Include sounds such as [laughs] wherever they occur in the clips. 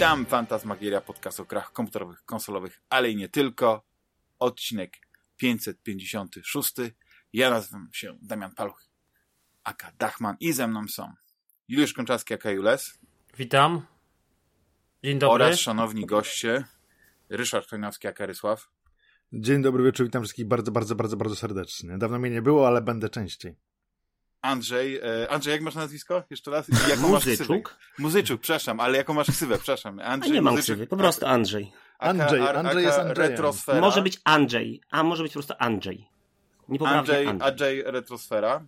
Witam, Fantasmagieria, podcast o grach komputerowych, konsolowych, ale i nie tylko. Odcinek 556. Ja nazywam się Damian Paluch, aka Dachman i ze mną są Juliusz Konczarski, aka Jules. Witam. Dzień dobry. Oraz szanowni goście Ryszard Chojnowski, aka Rysław. Dzień dobry wieczór, witam wszystkich bardzo, bardzo, bardzo, bardzo serdecznie. Dawno mnie nie było, ale będę częściej. Andrzej, e, Andrzej, jak masz nazwisko? Jeszcze raz? Jaką Muzyczuk? Muzyczuk, przepraszam, ale jaką masz ksywę? Przepraszam. Andrzej, A nie mam Muzyczuk, ksywy, po prostu Andrzej. Andrzej, Andrzej jest Andrzej. Retrosfera. Może być Andrzej, a może być po prostu Andrzej. Niepoprawnie Andrzej, Andrzej. Andrzej Retrosfera.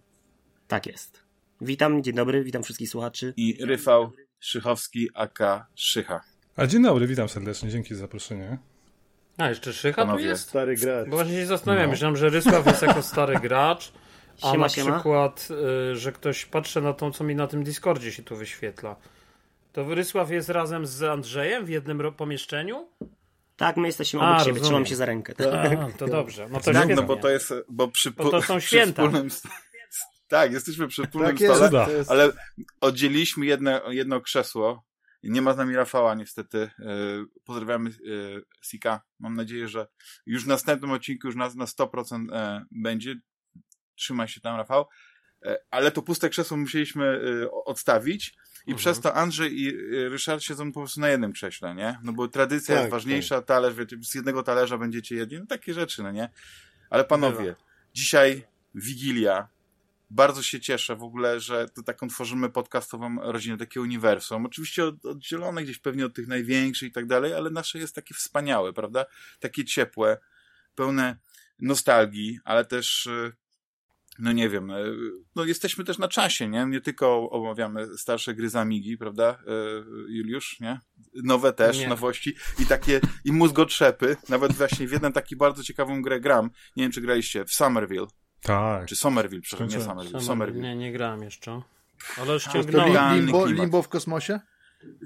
Tak jest. Witam, dzień dobry, witam wszystkich słuchaczy. I Ryfał Szychowski, aka Szycha. A dzień dobry, witam serdecznie, dzięki za zaproszenie. A, jeszcze Szycha Panowie. tu jest? Stary gracz. Bo właśnie się zastanawiam, no. myślałem, że Rysław jest jako stary gracz, a siema, na przykład, y, że ktoś patrzy na to, co mi na tym Discordzie się tu wyświetla. To Rysław jest razem z Andrzejem w jednym pomieszczeniu? Tak, my jesteśmy obok a, siebie, trzymam się za rękę. A, to dobrze. No to, tak, no bo to jest, bo przy, bo to są [laughs] święta. Wspólnym, tak, jesteśmy przy wspólnym tak stole, jest, ale oddzieliliśmy jedno, jedno krzesło nie ma z nami Rafała niestety. E, pozdrawiamy e, Sika. Mam nadzieję, że już w następnym odcinku już na, na 100% e, będzie. Trzymaj się tam, Rafał. Ale to puste krzesło musieliśmy odstawić i mhm. przez to Andrzej i Ryszard siedzą po prostu na jednym krześle, nie? No bo tradycja tak, jest ważniejsza, tak. talerz, wiecie, z jednego talerza będziecie jedni, no takie rzeczy, no nie? Ale panowie, dzisiaj Wigilia, bardzo się cieszę w ogóle, że to taką tworzymy podcastową rodzinę, takie uniwersum. Oczywiście od, oddzielone gdzieś pewnie od tych największych i tak dalej, ale nasze jest takie wspaniałe, prawda? Takie ciepłe, pełne nostalgii, ale też y, no nie wiem, y, no jesteśmy też na czasie, nie? Nie tylko omawiamy starsze gry z Amigi, prawda, y, Juliusz, nie? Nowe też, nie. nowości i takie, i mózgotrzepy. Nawet właśnie w jedną taki bardzo ciekawą grę gram. Nie wiem, czy graliście, w Somerville. Tak. Czy Somerville, przepraszam, nie Somerville, Somerville. Nie, nie grałem jeszcze. Ale ściągnąłem. Limbo, limbo w kosmosie?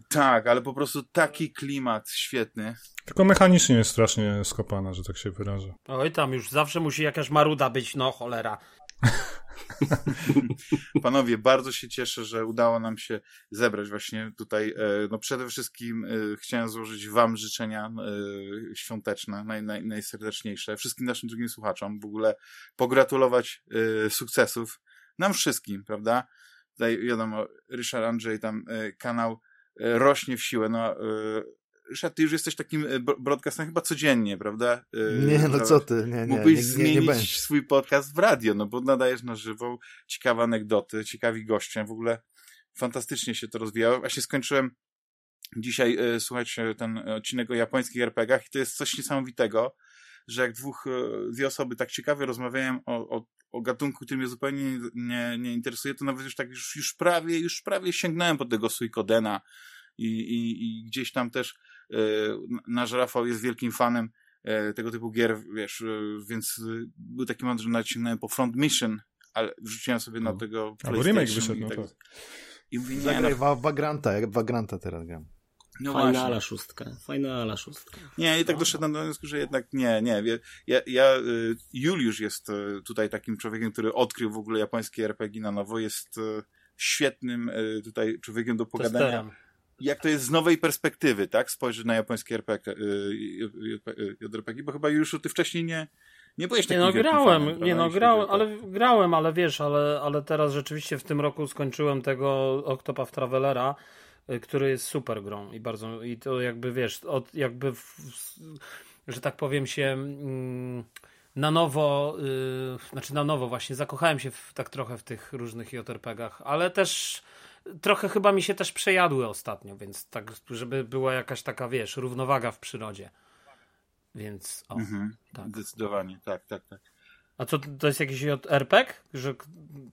Tak, ale po prostu taki klimat świetny. Tylko mechanicznie jest strasznie skopana, że tak się wyrażę. Oj, tam już zawsze musi jakaś maruda być, no cholera. [laughs] Panowie, bardzo się cieszę, że udało nam się zebrać właśnie tutaj. E, no przede wszystkim e, chciałem złożyć wam życzenia e, świąteczne, naj, naj, najserdeczniejsze, wszystkim naszym drugim słuchaczom, w ogóle pogratulować sukcesów nam wszystkim, prawda? Tutaj wiadomo, Ryszard Andrzej tam kanał rośnie w siłę, no Ryszard, ty już jesteś takim e, broadcastem chyba codziennie, prawda? E, nie, no co ty, nie, nie. Mógłbyś nie, nie, zmienić nie swój podcast w radio, no bo nadajesz na żywo ciekawe anegdoty, ciekawi goście, w ogóle fantastycznie się to rozwijało. Właśnie skończyłem dzisiaj e, słuchać ten odcinek o japońskich RPGach i to jest coś niesamowitego, że jak dwóch, dwie osoby tak ciekawie rozmawiają o, o, o gatunku, który mnie zupełnie nie, nie interesuje, to nawet już tak już, już prawie, już prawie sięgnąłem po tego Suikodena i, i, i gdzieś tam też nasz Rafał jest wielkim fanem e, tego typu gier, wiesz, e, więc był taki moment, że naciągnąłem po Front Mission, ale wrzuciłem sobie na no. tego Albo remake wyszedł, no tak. I mówię, Zagraj no, Vagranta, jak Vagranta teraz gram. No Fajna ala szóstka. Fajna ala szóstka. Nie, i tak no. doszedłem do wniosku, że jednak nie, nie. Ja, ja, Juliusz jest tutaj takim człowiekiem, który odkrył w ogóle japońskie RPG na nowo. Jest świetnym tutaj człowiekiem do pogadania. Testerem jak to jest z nowej perspektywy, tak? Spojrzeć na japońskie RPG, JRPG, bo chyba już ty wcześniej nie, nie byłeś takim Nie no, grałem, fanem, nie no, grałem, ale grałem, ale wiesz, ale, ale teraz rzeczywiście w tym roku skończyłem tego Octopath Travelera, y, który jest super grą i bardzo, i to jakby wiesz, od, jakby, w, że tak powiem się mm, na nowo, yy, znaczy na nowo właśnie, zakochałem się w, tak trochę w tych różnych JRPG-ach, ale też trochę chyba mi się też przejadły ostatnio, więc tak, żeby była jakaś taka, wiesz, równowaga w przyrodzie. Więc, o, mhm, tak. Zdecydowanie, tak, tak, tak. A co, to jest jakiś RPG? Że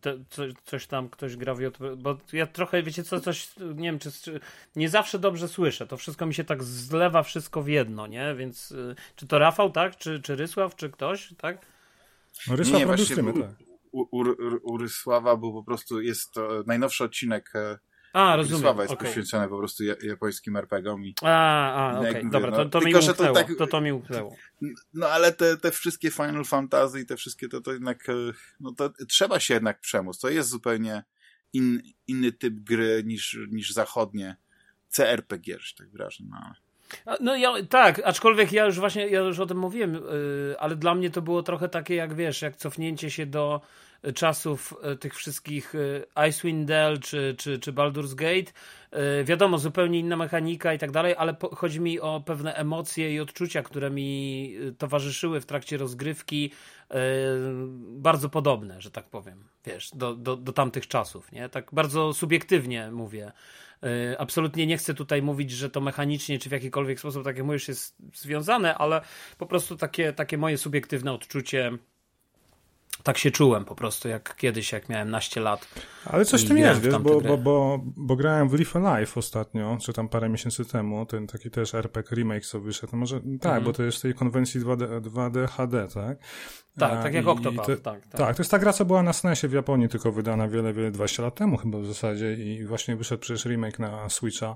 te, co, coś tam ktoś gra w JRPG? Bo ja trochę, wiecie co, coś, nie wiem, czy, czy, nie zawsze dobrze słyszę. To wszystko mi się tak zlewa wszystko w jedno, nie? Więc y, czy to Rafał, tak? Czy, czy Rysław, czy ktoś, tak? No Rysław nie, właśnie, streamy, tak u, u, u Rysława był po prostu, jest to najnowszy odcinek e, a, rozumiem. Rysława jest okay. poświęcony po prostu japońskim RPGom. I, a, a okej, okay. dobra, to, to, no, mi tylko, umknęło, to, tak, to, to mi umknęło. No ale te, te wszystkie Final Fantasy i te wszystkie, to, to jednak, e, no to trzeba się jednak przemóc. To jest zupełnie in, inny typ gry niż, niż zachodnie CRPG, że tak wyrażę. No. No ja, tak, aczkolwiek ja już właśnie, ja już o tym mówiłem, yy, ale dla mnie to było trochę takie jak wiesz, jak cofnięcie się do czasów y, tych wszystkich y, Icewind Dale czy, czy, czy Baldur's Gate. Yy, wiadomo, zupełnie inna mechanika i tak dalej, ale chodzi mi o pewne emocje i odczucia, które mi towarzyszyły w trakcie rozgrywki, bardzo podobne, że tak powiem, wiesz, do, do, do tamtych czasów, nie? Tak bardzo subiektywnie mówię. E, absolutnie nie chcę tutaj mówić, że to mechanicznie czy w jakikolwiek sposób, tak jak mówisz, jest związane, ale po prostu takie, takie moje subiektywne odczucie tak się czułem po prostu, jak kiedyś, jak miałem naście lat. Ale coś w tym jest, wiesz, bo, bo, bo, bo grałem w Leaf Alive ostatnio, czy tam parę miesięcy temu, ten taki też RPG remake co wyszedł. Może tak, mm. bo to jest z tej konwencji 2D, 2D HD, tak? Tak, tak jak Octopath, tak, tak. Tak, to jest ta gra, co była na SNESie w Japonii, tylko wydana wiele, wiele, 20 lat temu chyba w zasadzie i właśnie wyszedł przecież remake na Switcha.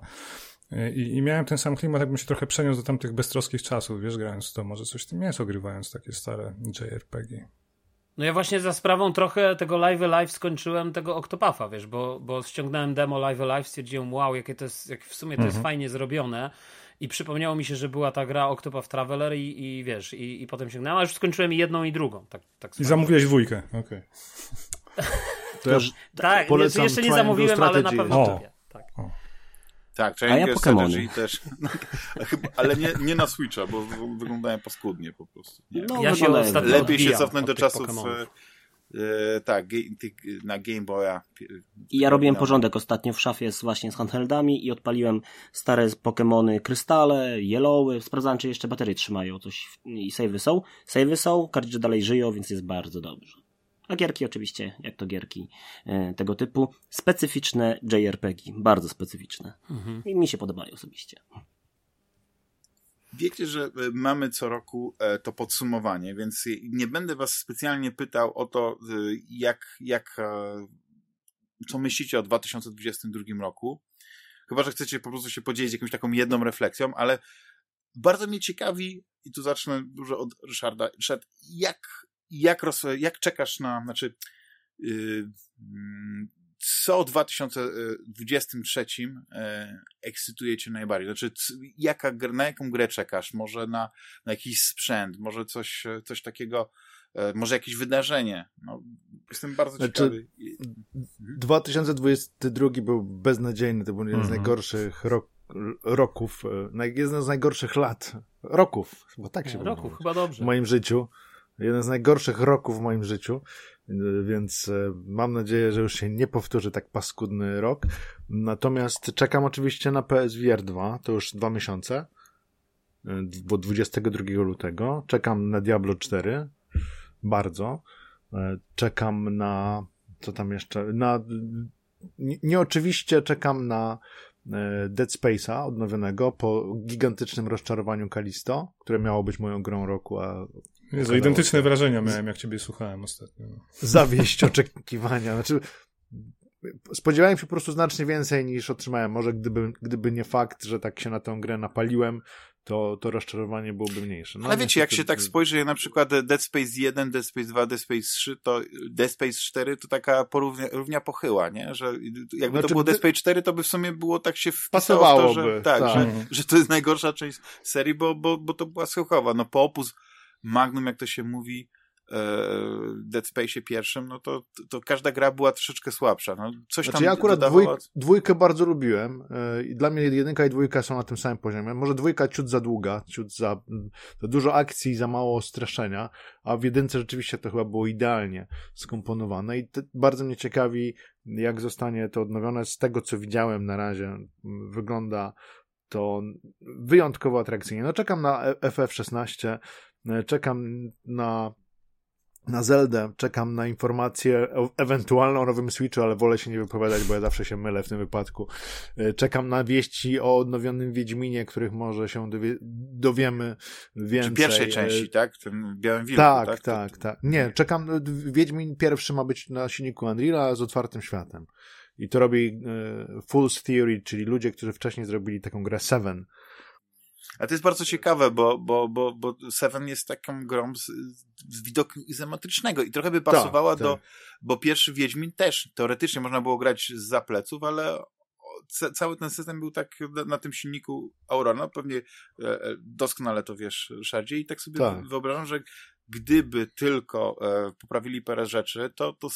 I, I, miałem ten sam klimat, jakbym się trochę przeniósł do tamtych beztroskich czasów, wiesz, grając to. Może coś w tym jest, ogrywając takie stare JRPG. No ja właśnie za sprawą trochę tego Live Alive skończyłem tego Octopafa, wiesz, bo, bo ściągnąłem demo Live Alive, stwierdziłem, wow, jakie to jest, jak w sumie to mhm. jest fajnie zrobione i przypomniało mi się, że była ta gra Octopath Traveler i, i wiesz, i, i potem sięgnąłem, a już skończyłem jedną i drugą. Tak, tak I zamówiłeś dwójkę, okej. Okay. [laughs] To ja tak, jeszcze nie zamówiłem, ale na pewno kupię. Tak. Tak, Triangle A ja Strategy też. [laughs] No, ale nie, nie na Switcha, bo wyglądają paskudnie po prostu. No, ja się ostatnio Lepiej się cofnąć do czasów e, tak, na Game Boya. I ja robiłem porządek ostatnio w szafie z, właśnie z handheldami i odpaliłem stare Pokémony Krystale, Yellowy, sprawdzałem czy jeszcze baterie trzymają coś i savey są. Savey są, kartridże dalej żyją, więc jest bardzo dobrze. A gierki oczywiście, jak to gierki e, tego typu, specyficzne JRPG, bardzo specyficzne. Mhm. I mi się podobają osobiście. Wiecie, że e, mamy co roku e, to podsumowanie, więc nie będę was specjalnie pytał o to, jak, jak co myślicie o 2022 roku. Chyba, że chcecie po prostu się podzielić jakąś taką jedną refleksją, ale bardzo mnie ciekawi, i tu zacznę dużo od Ryszarda, Ryszard, jak jak, roz, jak czekasz na, znaczy, yy, co w 2023 yy, ekscytuje cię najbardziej? Znaczy, jaka, na jaką grę czekasz? Może na, na jakiś sprzęt? Może coś, coś takiego, yy, może jakieś wydarzenie? No, jestem bardzo znaczy, ciekawy. 2022 był beznadziejny, to był jeden z mhm. najgorszych rok, roków, e, jeden z najgorszych lat, roków, bo tak się Roków, chyba dobrze. W moim życiu. Jeden z najgorszych roków w moim życiu, więc e, mam nadzieję, że już się nie powtórzy tak paskudny rok. Natomiast czekam oczywiście na PSVR 2, to już dwa miesiące, e, bo 22 lutego. Czekam na Diablo 4, bardzo. E, czekam na, co tam jeszcze, na, nieoczywiście czekam na Dead Space'a odnowionego po gigantycznym rozczarowaniu Kalisto, które miało być moją grą roku, a Jezu, identyczne wrażenia miałem, jak ciebie słuchałem ostatnio. No. Zawieść oczekiwania. Znaczy, spodziewałem się po prostu znacznie więcej niż otrzymałem. Może gdyby, gdyby nie fakt, że tak się na tę grę napaliłem, to, to rozczarowanie byłoby mniejsze. No, Ale wiecie, jak się tak spojrzy na przykład Dead Space 1, Dead Space 2, Dead Space 3, to Dead Space 4 to taka porównia, równia pochyła, nie? Że jakby znaczy, to było Dead Space 4, to by w sumie było tak się wpisało to, że, tak, tak. Że, że to jest najgorsza część serii, bo, bo, bo to była schyłkowa. No po opus Magnum, jak to się mówi, e, Dead Space pierwszym, no to, to każda gra była troszeczkę słabsza. No, coś znaczy, tam ja akurat dwójk, dwójkę bardzo lubiłem e, i dla mnie jedynka i dwójka są na tym samym poziomie. Może dwójka ciut za długa, ciut za, za dużo akcji i za mało straszenia, a w jedynce rzeczywiście to chyba było idealnie skomponowane i bardzo mnie ciekawi, jak zostanie to odnowione. Z tego, co widziałem na razie, wygląda to wyjątkowo atrakcyjnie. No czekam na FF16, E, czekam na na Zeldę, czekam na informację ewentualną o nowym Switchu, ale wolę się nie wypowiadać, bo ja zawsze się mylę w tym wypadku. E, czekam na wieści o odnowionym Wiedźminie, których może się dowie dowiemy więcej. Czy pierwszej części, tak? W tym białym wilku, tak? Tak, tak, tak. Nie, czekam, Wiedźmin pierwszy ma być na silniku Unreala z otwartym światem. I to robi e, Fool's Theory, czyli ludzie, którzy wcześniej zrobili taką grę Seven, a to jest bardzo ciekawe, bo, bo, bo, bo Seven jest taką grą z, z widoku izometrycznego i trochę by tak, pasowała tak, do, bo pierwszy Wiedźmin też teoretycznie można było grać z zapleców, ale cały ten system był tak na, tym silniku Aurora, pewnie e, e, doskonale to wiesz, Szerdzie, i tak sobie tak. wyobrażam, że gdyby tylko e, poprawili parę rzeczy, to, to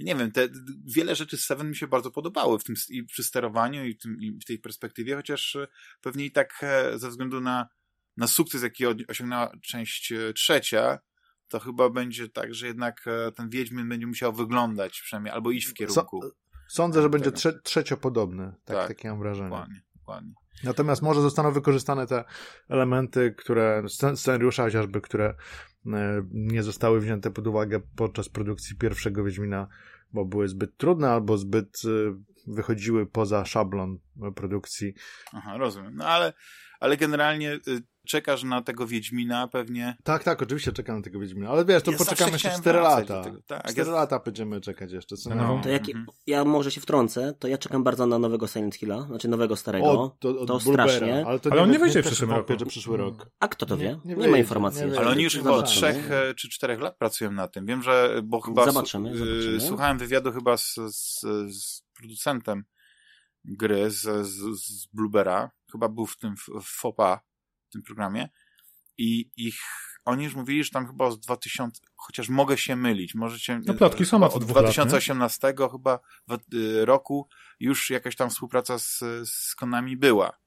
nie wiem, te, wiele rzeczy z Seven mi się bardzo podobały w tym, i przy sterowaniu, i w, tym, i w tej perspektywie, chociaż e, pewnie i tak e, ze względu na, na sukces, jaki osiągnęła część e, trzecia, to chyba będzie tak, że jednak ten Wiedźmin będzie musiał wyglądać przynajmniej, albo iść w kierunku. Sądzę, że będzie trze trzeciopodobny, tak, tak, takie mam wrażenie. Dokładnie, dokładnie. Natomiast może zostaną wykorzystane te elementy, które, scenariusza chociażby, które e, nie zostały wzięte pod uwagę podczas produkcji pierwszego Wiedźmina, bo były zbyt trudne albo zbyt e, wychodziły poza szablon produkcji. Aha, rozumiem. No ale, ale generalnie y, czekasz na tego Wiedźmina pewnie. Tak, tak, oczywiście czekam na tego Wiedźmina, ale wiesz, to ja poczekamy jeszcze 4 lata. Tak, 4 ja... lata będziemy czekać jeszcze. Co no. To jak, mhm. ja może się wtrącę, to ja czekam bardzo na nowego Silent Hilla, znaczy nowego starego. O, to, to strasznie. Ale, to ale on nie wyjdzie w przyszłym roku. Że przyszły rok. A kto to wie? Nie, nie, nie ma informacji. Nie ale oni już chyba od 3 e, czy 4 lat pracują na tym. Wiem, że, bo chyba zobaczymy, y, zobaczymy. słuchałem wywiadu chyba z, z, z producentem gry z, z, z Bluebera, chyba był w tym FOPA, tym programie. I ich oni już mówili, że tam chyba z 2000, chociaż mogę się mylić, możecie... No plotki są od 2018 lat, chyba y, roku już jakaś tam współpraca z, z Konami była.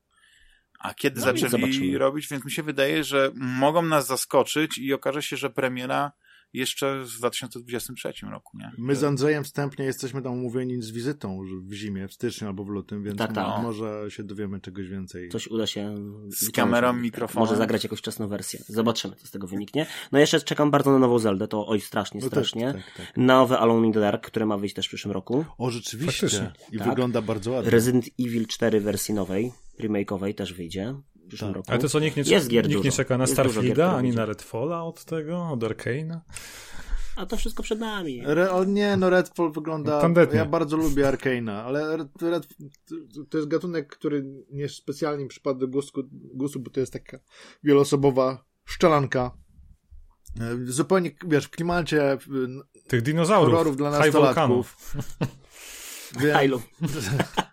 A kiedy no zaczęli robić, więc mi się wydaje, że mogą nas zaskoczyć i okaże się, że premiera jeszcze w 2023 roku, nie? My z Andrzejem wstępnie jesteśmy tam umówieni z wizytą w zimie, w styczniu albo w lutym, więc tak, tak. może się dowiemy czegoś więcej. Coś uda się... Z kamerą, mikrofonem. Może zagrać jakąś wczesną wersję. Zobaczymy, co z tego wyniknie. No jeszcze czekam bardzo na nową Zeldę, to oj, strasznie, no strasznie. Tak, tak, tak. Nowe Alone in the Dark, które ma wyjść też w przyszłym roku. O, rzeczywiście. Faktycznie. I tak. wygląda bardzo ładnie. Resident Evil 4 wersji nowej, remake'owej też wyjdzie w przyszłym tak. roku. Ale to co, nikt nie, jest gier nikt nie czeka na Starfielda, ani na Redfalla od tego, od Arkane'a? A to wszystko przed nami. Re, o nie, no Redfall wygląda... Tandetnie. Ja bardzo lubię Arkane'a, ale Red, Red, to jest gatunek, który nie specjalnie przypadł do gustu, gustu, bo to jest taka wieloosobowa szczelanka. E, zupełnie, wiesz, w klimacie tych dinozaurów, horrorów dla nastolatków. Więc, [laughs]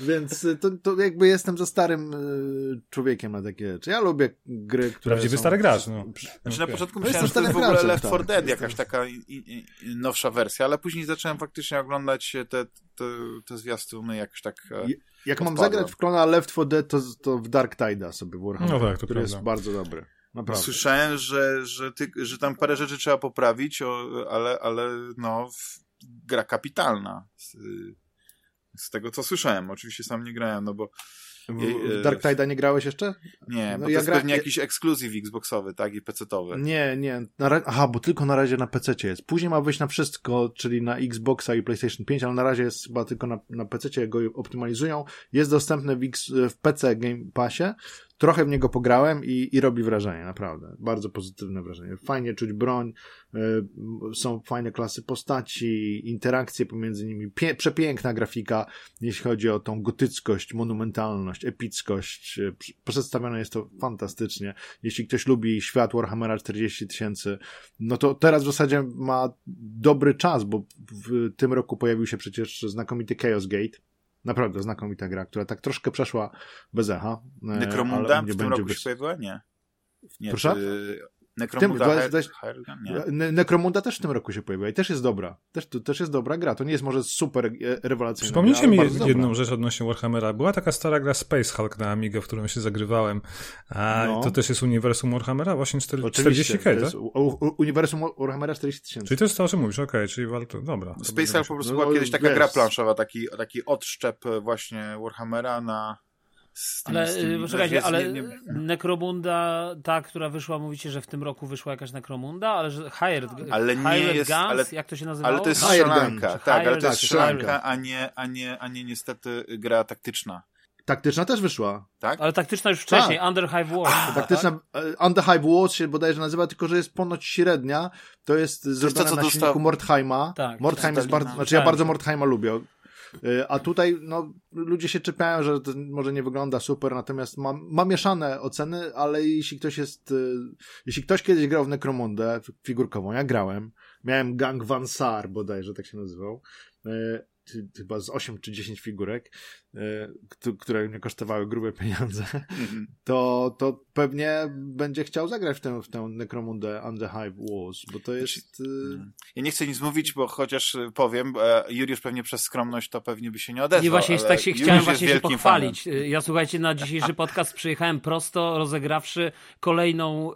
Więc y, to, to jakby jestem za starym y, człowiekiem na takie rzeczy. Ja lubię gry, które Prawdziwy są... stary gracz, no. Znaczy na początku myślałem, że to jest w ogóle Left 4 Dead, tak. jakaś taka i, i, i nowsza wersja, ale później zacząłem faktycznie oglądać te, te, te zwiastuny jakoś tak e, Jak mam zagrać w klona Left 4 Dead, to, to w Dark Tide'a sobie w no tak, to który prawda. jest bardzo dobry. Naprawdę. Słyszałem, że, że, ty, że tam parę rzeczy trzeba poprawić, ale, ale no, gra kapitalna z tego, co słyszałem. Oczywiście sam nie grałem, no bo... W Dark Tide'a nie grałeś jeszcze? Nie, no bo ja to jest gra... pewnie jakiś ekskluzyw Xboxowy, tak? I PC-towy. Nie, nie. Ra... Aha, bo tylko na razie na PC jest. Później ma wyjść na wszystko, czyli na Xboxa i PlayStation 5, ale na razie jest chyba tylko na, na PC, go optymalizują. Jest dostępny w, X... w PC Game Passie trochę w niego pograłem i, i robi wrażenie, naprawdę. Bardzo pozytywne wrażenie. Fajnie czuć broń, y, są fajne klasy postaci, interakcje pomiędzy nimi, Pie przepiękna grafika, jeśli chodzi o tą gotyckość, monumentalność, epickość. Y, przedstawione jest to fantastycznie. Jeśli ktoś lubi świat Warhammera 40 tysięcy, no to teraz w zasadzie ma dobry czas, bo w tym roku pojawił się przecież znakomity Chaos Gate, Naprawdę znakomita gra, która tak troszkę przeszła bez echa. E, Necromunda w tym roku bez... się pojawiła? Nie. nie Proszę? Ty... Necromunda, tym, nie. Necromunda też w tym roku się pojawiła i też jest dobra. Też, to też jest dobra gra. To nie jest może super e, rewelacyjna Przypomnijcie gra, mi jedną dobra. rzecz odnośnie Warhammera. Była taka stara gra Space Hulk na Amiga, w którą się zagrywałem. A no. to też jest uniwersum Warhammera? Właśnie 40 k tak? Uniwersum Warhammera 40 tysięcy. Czyli to jest to, o czym mówisz. Okej, okay, czyli warto... Dobra. Space Hulk po prostu no, była kiedyś taka wiesz. gra planszowa, taki, taki odszczep właśnie Warhammera na ale tym, poczekajcie, ale nie, nie... Necromunda, ta, która wyszła, mówicie, że w tym roku wyszła jakaś Necromunda, ale że Hired, ale nie Hired jest, Guns, ale, jak to się nazywało? Ale to jest strzelanka, tak, ale to jest strzelanka, a nie, a, nie, a nie niestety gra taktyczna. Taktyczna też wyszła. Tak? Ale taktyczna już wcześniej, tak. Under Hive Wars. A, taktyczna, tak? Under Hive Wars się bodajże nazywa, tylko że jest ponoć średnia. To jest to zrobione to, co na dostał... silniku Mordheima. Tak, Mordheim jest bardzo, znaczy ja bardzo Mordheima lubię. Y, a tutaj no, ludzie się czepiają, że to może nie wygląda super, natomiast ma, ma mieszane oceny, ale jeśli ktoś jest, y, jeśli ktoś kiedyś grał w Necromundę figurkową, ja grałem, miałem Gang Van Sar bodajże tak się nazywał, y, chyba z 8 czy 10 figurek, które mnie kosztowały grube pieniądze, mhm. to, to pewnie będzie chciał zagrać w tę, w tę Necromundę Under Hive Wars, bo to jest... Znaczy, mm. Ja nie chcę nic mówić, bo chociaż powiem, Juliusz pewnie przez skromność to pewnie by się nie odezwał. Nie, właśnie tak się chciałem właśnie się pochwalić. Fanem. Ja słuchajcie, na dzisiejszy podcast przyjechałem prosto, rozegrawszy kolejną,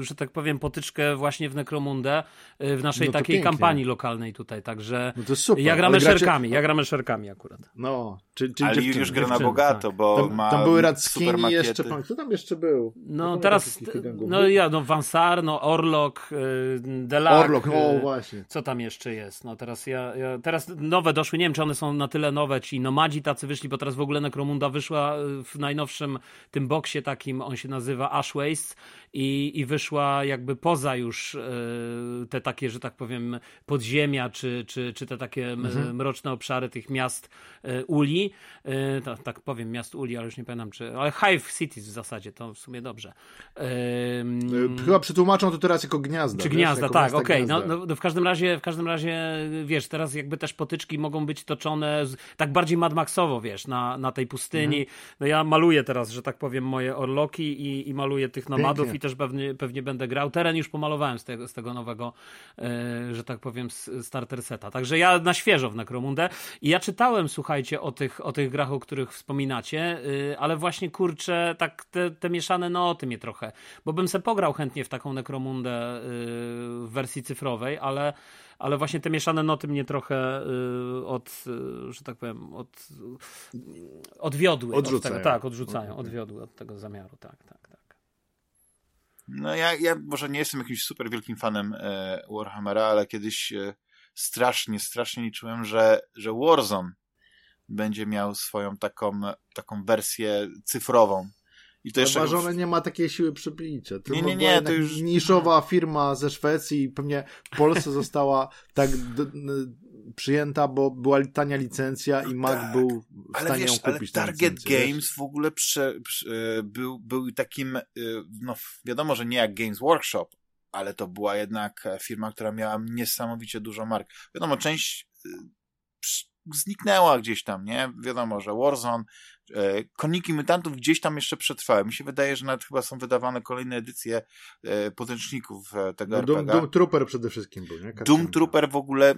że tak powiem, potyczkę właśnie w Necromundę w naszej no takiej pięknie. kampanii lokalnej tutaj, także no to super. ja gramy gracie... szerkami, ja gramy szerkami akurat. No, czy, czy Ale już gra na bogato, tak. bo tam, ma tam były Radskini jeszcze, pan, kto tam jeszcze był? No teraz, no ja, no Vansar, no Orlok, Delac. Orlok, o właśnie. Co tam jeszcze jest? No teraz ja, ja, teraz nowe doszły, nie wiem czy one są na tyle nowe, ci nomadzi tacy wyszli, bo teraz w ogóle Necromunda wyszła w najnowszym tym boksie takim, on się nazywa Ash Waste i, i wyszła jakby poza już te takie, że tak powiem, podziemia, czy, czy, czy te takie mhm. mroczne obszary tych miast uli, tak, tak powiem, miast uli, ale już nie pamiętam czy, ale Hive Cities w zasadzie, to w sumie dobrze. Chyba przetłumaczą to teraz jako gniazda. Czy gniazda, tak, okej. Okay. No, no, w każdym razie, w każdym razie, wiesz, teraz jakby też potyczki mogą być toczone z, tak bardziej Mad Maxowo, wiesz, na, na tej pustyni. Mhm. No ja maluję teraz, że tak powiem, moje orloki i, i maluję tych nomadów Pięknie. i też pewnie, pewnie będę grał. Teren już pomalowałem z tego, z tego nowego, e, że tak powiem, starter seta. Także ja na świeżo w Necromundę. I ja czytałem, słuchajcie, o tych, o tych grach, o których wspominacie, y, ale właśnie kurczę, tak te, te mieszane noty mnie trochę, bo bym se pograł chętnie w taką Necromundę y, w wersji cyfrowej, ale ale właśnie te mieszane noty mnie trochę y, od, że tak powiem, od, odwiodły. Odrzucają. Od tego, tak, odrzucają, odwiodły od tego zamiaru, tak, tak, tak. No ja, ja może nie jestem jakimś super wielkim fanem e, Warhammera, ale kiedyś e, strasznie, strasznie liczyłem, że, że Warzone będzie miał swoją taką, taką wersję cyfrową. I to jeszcze... Chyba, nie ma takiej siły przybicia. To nie, nie, nie, to już... Niszowa firma ze Szwecji i pewnie w Polsce została [laughs] tak przyjęta, bo była tania licencja i Mac tak, był w ale stanie wiesz, ją kupić. Ale Target licencję, Games wiesz? w ogóle prze, prze, e, był, był takim, e, no wiadomo, że nie jak Games Workshop, ale to była jednak firma, która miała niesamowicie dużo mark. Wiadomo, część e, zniknęła gdzieś tam, nie? Wiadomo, że Warzone, e, Koniki Mutantów gdzieś tam jeszcze przetrwały. Mi się wydaje, że nawet chyba są wydawane kolejne edycje e, podręczników e, tego no. Doom, Doom Trooper przede wszystkim był, nie? Doom Trooper w ogóle e,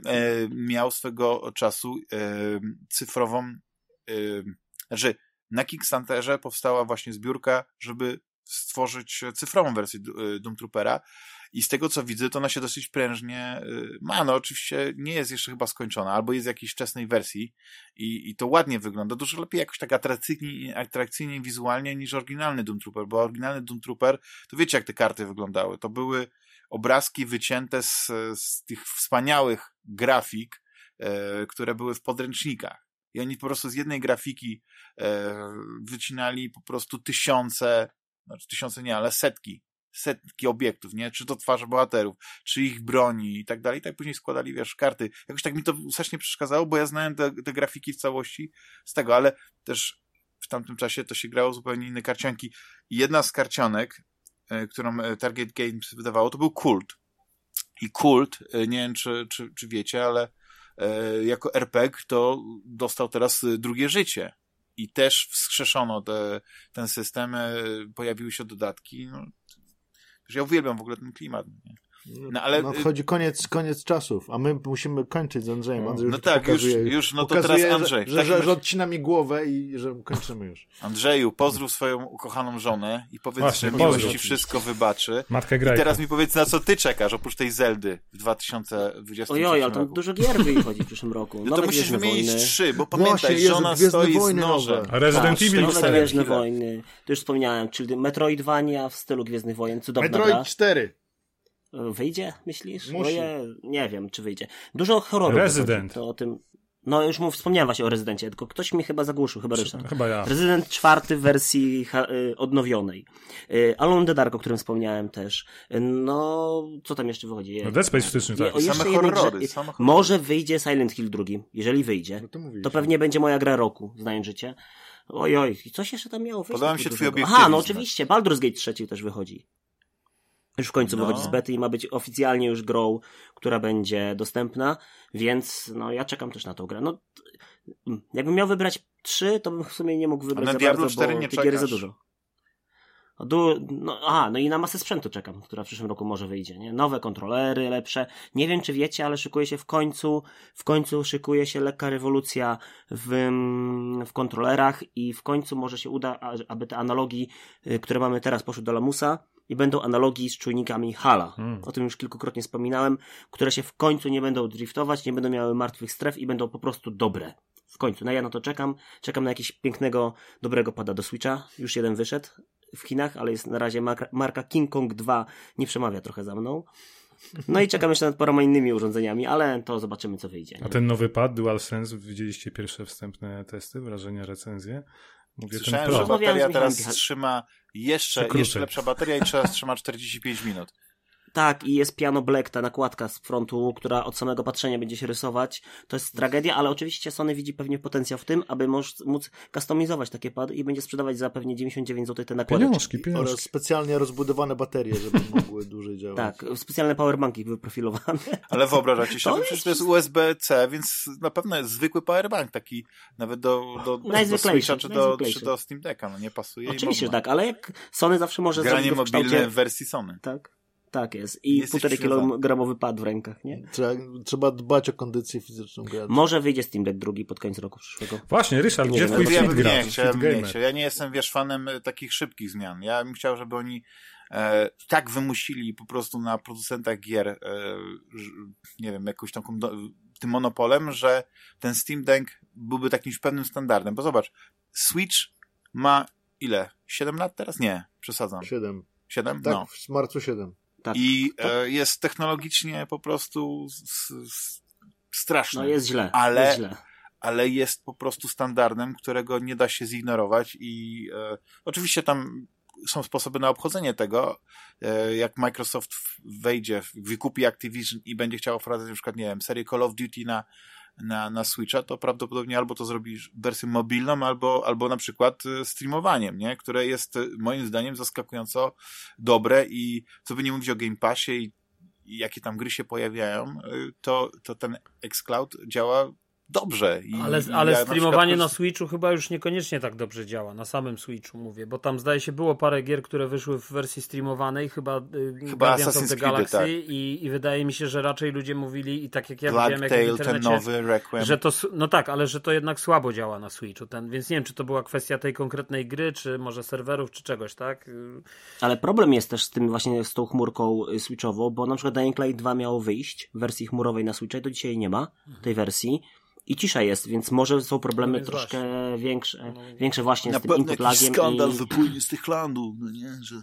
miał swego czasu e, cyfrową, e, znaczy na Kickstarterze powstała właśnie zbiórka, żeby stworzyć cyfrową wersję Doom Troopera i z tego co widzę, to ona się dosyć prężnie y, ma. No oczywiście nie jest jeszcze chyba skończona, albo jest w jakiejś wczesnej wersji i, i to ładnie wygląda. Dużo lepiej jakoś tak atrakcyjnie, atrakcyjnie wizualnie niż oryginalny Doom Trooper, bo oryginalny Doom Trooper, to wiecie jak te karty wyglądały. To były obrazki wycięte z, z tych wspaniałych grafik, e, które były w podręcznikach. I oni po prostu z jednej grafiki e, wycinali po prostu tysiące, znaczy tysiące nie, ale setki setki obiektów, nie? Czy to twarze bohaterów, czy ich broni i tak dalej. Tak później składali, wiesz, karty. Jakoś tak mi to strasznie przeszkadzało, bo ja znałem te, te grafiki w całości z tego, ale też w tamtym czasie to się grało zupełnie inne karcianki. Jedna z karcianek, e, którą e, Target Games wydawało, to był Kult. I Kult, e, nie wiem, czy, czy, czy wiecie, ale jako RPG to dostał teraz drugie życie i też wskrzeszono te, ten system, pojawiły się dodatki. No, że ja uwielbiam w ogóle ten klimat. Nie? No, ale... Nadchodzi koniec, koniec czasów, a my musimy kończyć z Andrzejem. Andrzej no tak, już, już, no to pokazuje, teraz Andrzej. Że, że, że, odcina mi głowę i że kończymy już. Andrzeju, pozdrów swoją ukochaną żonę i powiedz, Właśnie, że miłość ci wszystko wybaczy. Matkę I teraz mi powiedz, na co ty czekasz, oprócz tej Zeldy w 2020 Ojoj, ale tam dużo gier wychodzi w przyszłym roku. No to musisz wymienić wojny. trzy, bo pamiętaj, Właśnie, żona Jezu, stoi z nożem. Resident Evil. Nowe Gwiezdne Wojny, to już wspomniałem, czyli Metroidvania w stylu Gwiezdnych Wojen, cudowna Metroid gra. 4. Wyjdzie, myślisz? Musi. Ja nie wiem, czy wyjdzie. Dużo horrorów. Rezydent. To o tym. No już mu wspomniałem właśnie o Rezydencie, tylko ktoś mi chyba zagłuszył, chyba Ryszard. Chyba ja. Rezydent czwarty w wersji y, odnowionej. Y, Alone the Dark, o którym wspomniałem też. Y, no, co tam jeszcze wychodzi? No Dead Space w styczniu, tak. Same horrory, same horrory. Może wyjdzie Silent Hill drugi. Jeżeli wyjdzie, no to, to, pewnie będzie moja gra roku, znając życie. Ojoj, coś jeszcze tam miało wyjść? Podoba mi się twój obiektyw. Aha, no oczywiście, Baldur's Gate trzeci też wychodzi. Już w końcu no. wychodzi z bety i ma być oficjalnie już grą, która będzie dostępna, więc no ja czekam też na tą grę. No, jakbym miał wybrać trzy, to bym w sumie nie mógł wybrać A na za Diablo bardzo, 4 bo nie tych gier za dużo. Du no, aha, no i na masę sprzętu czekam, która w przyszłym roku może wyjdzie, nie? Nowe kontrolery, lepsze. Nie wiem, czy wiecie, ale szykuje się w końcu, w końcu szykuje się lekka rewolucja w, mm, w kontrolerach i w końcu może się uda, aby te analogii, y, które mamy teraz, poszły do lamusa i będą analogii z czujnikami Hala. Hmm. O tym już kilkukrotnie wspominałem, które się w końcu nie będą driftować, nie będą miały martwych stref i będą po prostu dobre. W końcu. No ja na to czekam. Czekam na jakiegoś pięknego, dobrego pada do Switcha. Już jeden wyszedł w Chinach, ale jest na razie marka, marka King Kong 2 nie przemawia trochę za mną. No i czekam jeszcze nad paroma innymi urządzeniami, ale to zobaczymy, co wyjdzie. A ten nowy pad DualSense, widzieliście pierwsze wstępne testy, wrażenia, recenzje? Mówię Słyszałem, że bateria teraz trzyma jeszcze, jeszcze lepsza bateria i teraz trzyma 45 minut. Tak, i jest Piano Black, ta nakładka z frontu, która od samego patrzenia będzie się rysować. To jest tragedia, ale oczywiście Sony widzi pewnie potencjał w tym, aby móc, móc customizować takie pady i będzie sprzedawać za pewnie 99 zł te nakładki. Pieniążki, pieniążki. Oraz specjalnie rozbudowane baterie, żeby [laughs] mogły dłużej działać. Tak, specjalne powerbanki wyprofilowane. Ale wyobrażacie się, to przecież to jest USB-C, więc na pewno jest zwykły powerbank, taki nawet do, do, do Switcha czy do, czy do Steam Decka, no nie pasuje. Oczywiście, tak, ale jak Sony zawsze może Granie mobilne w wersji Sony. Tak. Tak jest. I półtorej kilogramowy pad w rękach, nie? Trzeba, trzeba dbać o kondycję fizyczną gracza. Może wyjdzie Steam Deck drugi pod koniec roku przyszłego. Właśnie, Ryszard, gdzie twój ja gra? Nie, chciałem, nie, ja nie jestem, wiesz, fanem e, takich szybkich zmian. Ja bym chciał, żeby oni e, tak wymusili po prostu na producentach gier, e, nie wiem, jakąś taką do, tym monopolem, że ten Steam Deck byłby takim pewnym standardem. Bo zobacz, Switch ma ile? 7 lat teraz? Nie, przesadzam. 7. 7? Tak, no. w marcu 7. Tak. I tak. E, jest technologicznie po prostu straszny. No jest źle. Ale, jest źle. ale jest po prostu standardem, którego nie da się zignorować i e, oczywiście tam są sposoby na obchodzenie tego, e, jak Microsoft wejdzie, wykupi Activision i będzie chciał wprowadzać na przykład, nie wiem, serię Call of Duty na na, na Switcha, to prawdopodobnie albo to zrobisz wersją mobilną, albo, albo na przykład y, streamowaniem, nie? które jest y, moim zdaniem zaskakująco dobre i co by nie mówić o Game Passie i, i jakie tam gry się pojawiają, y, to, to ten xCloud działa dobrze. I, ale ale ja streamowanie na, na, Switchu chyba już niekoniecznie tak dobrze działa, na samym Switchu mówię, bo tam zdaje się było parę gier, które wyszły w wersji streamowanej, chyba, y, chyba Guardians of the Galaxy tak. i, i wydaje mi się, że raczej ludzie mówili i tak jak ja Black widziałem jak w ten nowy Requiem. że to, no tak, ale że to jednak słabo działa na Switchu, ten, więc nie wiem, czy to była kwestia tej konkretnej gry, czy może serwerów, czy czegoś, tak? Ale problem jest też z tym właśnie, z tą chmurką y, switchową, bo na przykład Dying Light 2 miało wyjść w wersji chmurowej na Switcha i do dzisiaj nie ma tej wersji i cisza jest, więc może są problemy no troszkę właśnie. większe, no, większe właśnie z tym input lagiem. skandal i... wypłynie z tych landów, no nie, że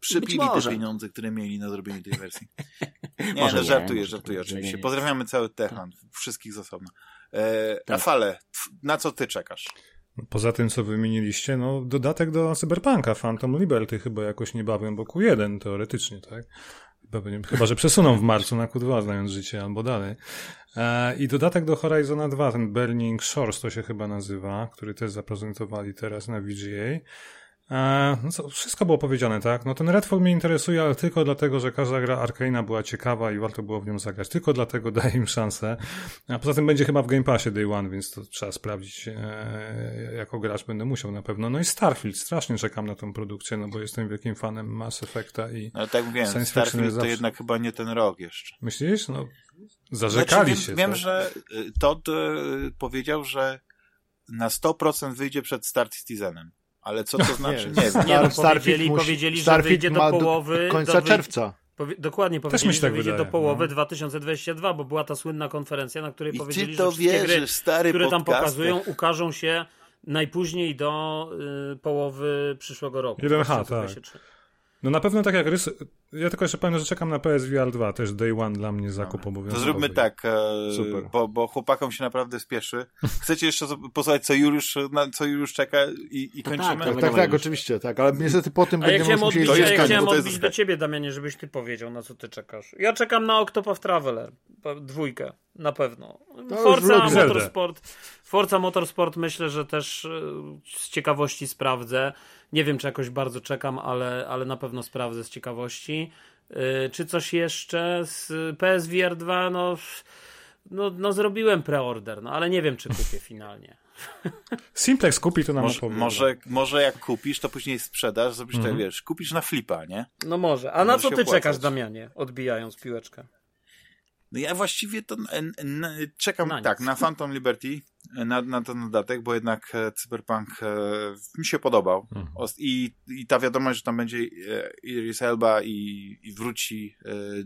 przepili te pieniądze, które mieli na zrobienie tej wersji. [laughs] Nie, może no, żartuję, żartuję oczywiście. Pozdrawiamy cały Techland, tak. wszystkich z osobna. E, tak. Rafale, na co ty czekasz? Poza tym, co wymieniliście, no dodatek do Cyberpunka, Phantom Liberty chyba jakoś niebawem, bo Q1 teoretycznie, tak? Chyba, że przesuną w marcu na Q2, znając życie, albo dalej. E, I dodatek do Horizona 2, ten Burning Shores to się chyba nazywa, który też zaprezentowali teraz na VGA. E, no co, wszystko było powiedziane, tak? No ten Redfall mnie interesuje, ale tylko dlatego, że każda gra Arkana była ciekawa i warto było w nią zagrać. Tylko dlatego [laughs] daję im szansę. A poza tym będzie chyba w Game Passie Day One, więc to trzeba sprawdzić. E, jako gracz będę musiał na pewno. No i Starfield, strasznie czekam na tą produkcję, no bo jestem wielkim fanem Mass Effecta i Ale tak mówiłem, Starfield to jednak chyba nie ten rok jeszcze. Myślisz? No, zarzekali znaczy, wiem, się. Wiem, tak? że y, Todd y, powiedział, że na 100% wyjdzie przed Start Citizenem. Ale co to [laughs] znaczy? Nie, nie, nie no, powiedzieli, musi, powiedzieli że wyjdzie do połowy. końca do czerwca. Powie, dokładnie powiedzieli, że tak wyjdzie wydaje, do połowy no. 2022, bo była ta słynna konferencja, na której I powiedzieli, że wszystkie wierzysz, gry, stary które tam pokazują, ukażą się najpóźniej do y, połowy przyszłego roku. 1H, tak. No na pewno tak jak rys... Ja tylko jeszcze powiem, że czekam na PSVR 2, też day one dla mnie zakup obowiązkowy. To zróbmy tak, e, Super. Bo, bo chłopakom się naprawdę spieszy. Chcecie jeszcze posłuchać, co Juliusz, na, co Juliusz czeka i, i kończymy? Tak, tak, tak, tak, oczywiście, tak, ale niestety po tym A będziemy ja musieli... Odbić, ja chciałem odbić do ciebie, Damianie, żebyś ty powiedział, na co ty czekasz. Ja czekam na Octopath Traveler, dwójkę, na pewno. Forza Motorsport, Forza Motorsport myślę, że też e, z ciekawości sprawdzę. Nie wiem, czy jakoś bardzo czekam, ale, ale na pewno sprawdzę z ciekawości. Czy coś jeszcze z PSVR 2, no, no, no zrobiłem preorder, no ale nie wiem, czy kupię [laughs] finalnie. Simplex kupi, to nam może, może, może jak kupisz, to później sprzedasz, zrobisz mm -hmm. to, wiesz, kupisz na flipa, nie? No może. A na co ty opłacać. czekasz, Damianie, odbijając piłeczkę? No ja właściwie to czekam na tak, na Phantom Liberty, na, na ten dodatek, bo jednak e, Cyberpunk e, mi się podobał. Mhm. I, I ta wiadomość, że tam będzie e, Iris Elba i, i wróci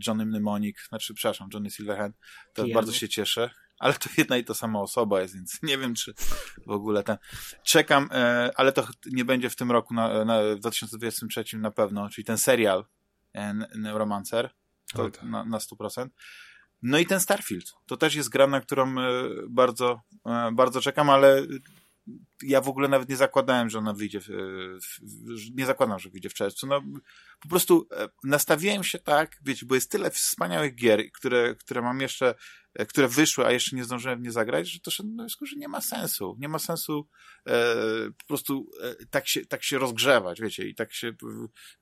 Johnny Mnemonic, znaczy, przepraszam, Johnny Silverhand, to bardzo się cieszę. Ale to jedna i to sama osoba jest, więc nie wiem, czy w ogóle ten. Czekam, ale to nie będzie w tym roku, na, na 2023 na pewno, czyli ten serial Neuromancer, to tak. na, na 100%. No i ten Starfield. To też jest gra, na którą e, bardzo, e, bardzo czekam, ale ja w ogóle nawet nie zakładałem, że ona wyjdzie, w, w, nie zakładam, że wyjdzie w czerwcu. No, po prostu e, nastawiłem się tak, wiecie, bo jest tyle wspaniałych gier, które, które mam jeszcze, które wyszły, a jeszcze nie zdążyłem w nie zagrać, że to no, że nie ma sensu. Nie ma sensu e, po prostu e, tak, się, tak się rozgrzewać, wiecie, i tak się e,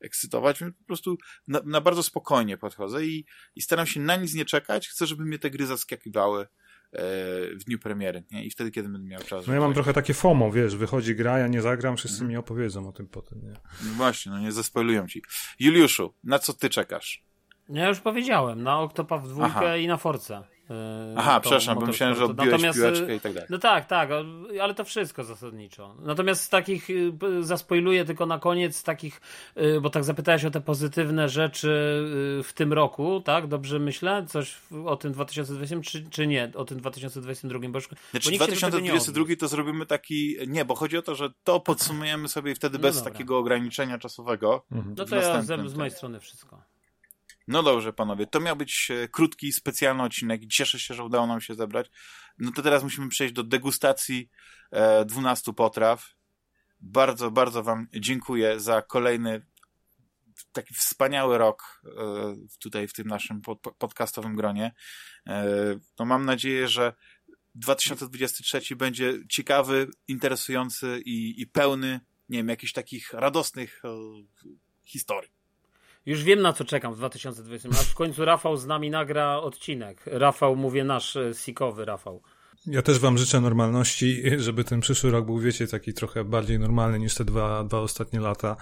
ekscytować. Po prostu na, na bardzo spokojnie podchodzę i, i staram się na nic nie czekać. Chcę, żeby mnie te gry zaskakiwały w dniu premiery, nie? I wtedy, kiedy będę miał czas. No ja mam trochę takie FOMO, wiesz, wychodzi gra, ja nie zagram, wszyscy mm. mi opowiedzą o tym potem, nie? No właśnie, no nie zaspoilują ci. Juliuszu, na co ty czekasz? Ja już powiedziałem, na Octopath 2 i na Force. E, Aha, przepraszam, bo myślałem, że odbiłeś Natomiast, piłeczkę i tak dalej. No tak, tak, ale to wszystko zasadniczo. Natomiast z takich, y, zaspoiluję tylko na koniec, takich, y, bo tak zapytałeś o te pozytywne rzeczy y, w tym roku, tak? Dobrze myślę? Coś o tym 2020 czy, czy nie? O tym 2022? Bo, już, znaczy, bo 2022 to zrobimy taki, nie, bo chodzi o to, że to podsumujemy sobie wtedy no bez dobra. takiego ograniczenia czasowego. Mhm. No to ja z, z mojej strony wszystko. No dobrze, panowie, to miał być e, krótki, specjalny odcinek cieszę się, że udało nam się zebrać. No to teraz musimy przejść do degustacji e, 12 potraw. Bardzo, bardzo wam dziękuję za kolejny taki wspaniały rok e, tutaj w tym naszym pod, podcastowym gronie. E, no mam nadzieję, że 2023 będzie ciekawy, interesujący i, i pełny, nie wiem, jakichś takich radosnych e, historii. Już wiem na co czekam w 2020. Aż w końcu Rafał z nami nagra odcinek. Rafał, mówię nasz e, sikowy Rafał. Ja też wam życzę normalności, [laughs] żeby ten przyszły rok był, wiecie, taki trochę bardziej normalny niż te dwa, dwa ostatnie lata.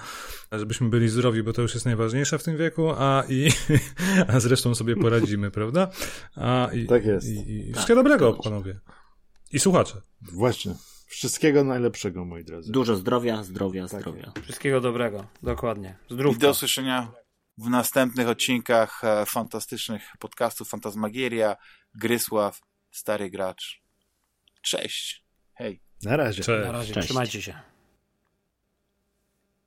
Żebyśmy byli zdrowi, bo to już jest najważniejsze w tym wieku, a i [laughs] a zresztą sobie poradzimy, [laughs] prawda? A, i, tak jest. I, i tak. wszystkiego dobrego, panowie. I słuchacze. Właśnie. Wszystkiego najlepszego, moi drodzy. Dużo zdrowia, zdrowia, tak. zdrowia. Wszystkiego dobrego, dokładnie. Zdrówka. I do usłyszenia w następnych odcinkach e, fantastycznych podcastów Fantasmagieria, Grysław, Stary Gracz. Cześć. Hej. Na razie. Cześć. Na razie. Cześć. Trzymajcie się.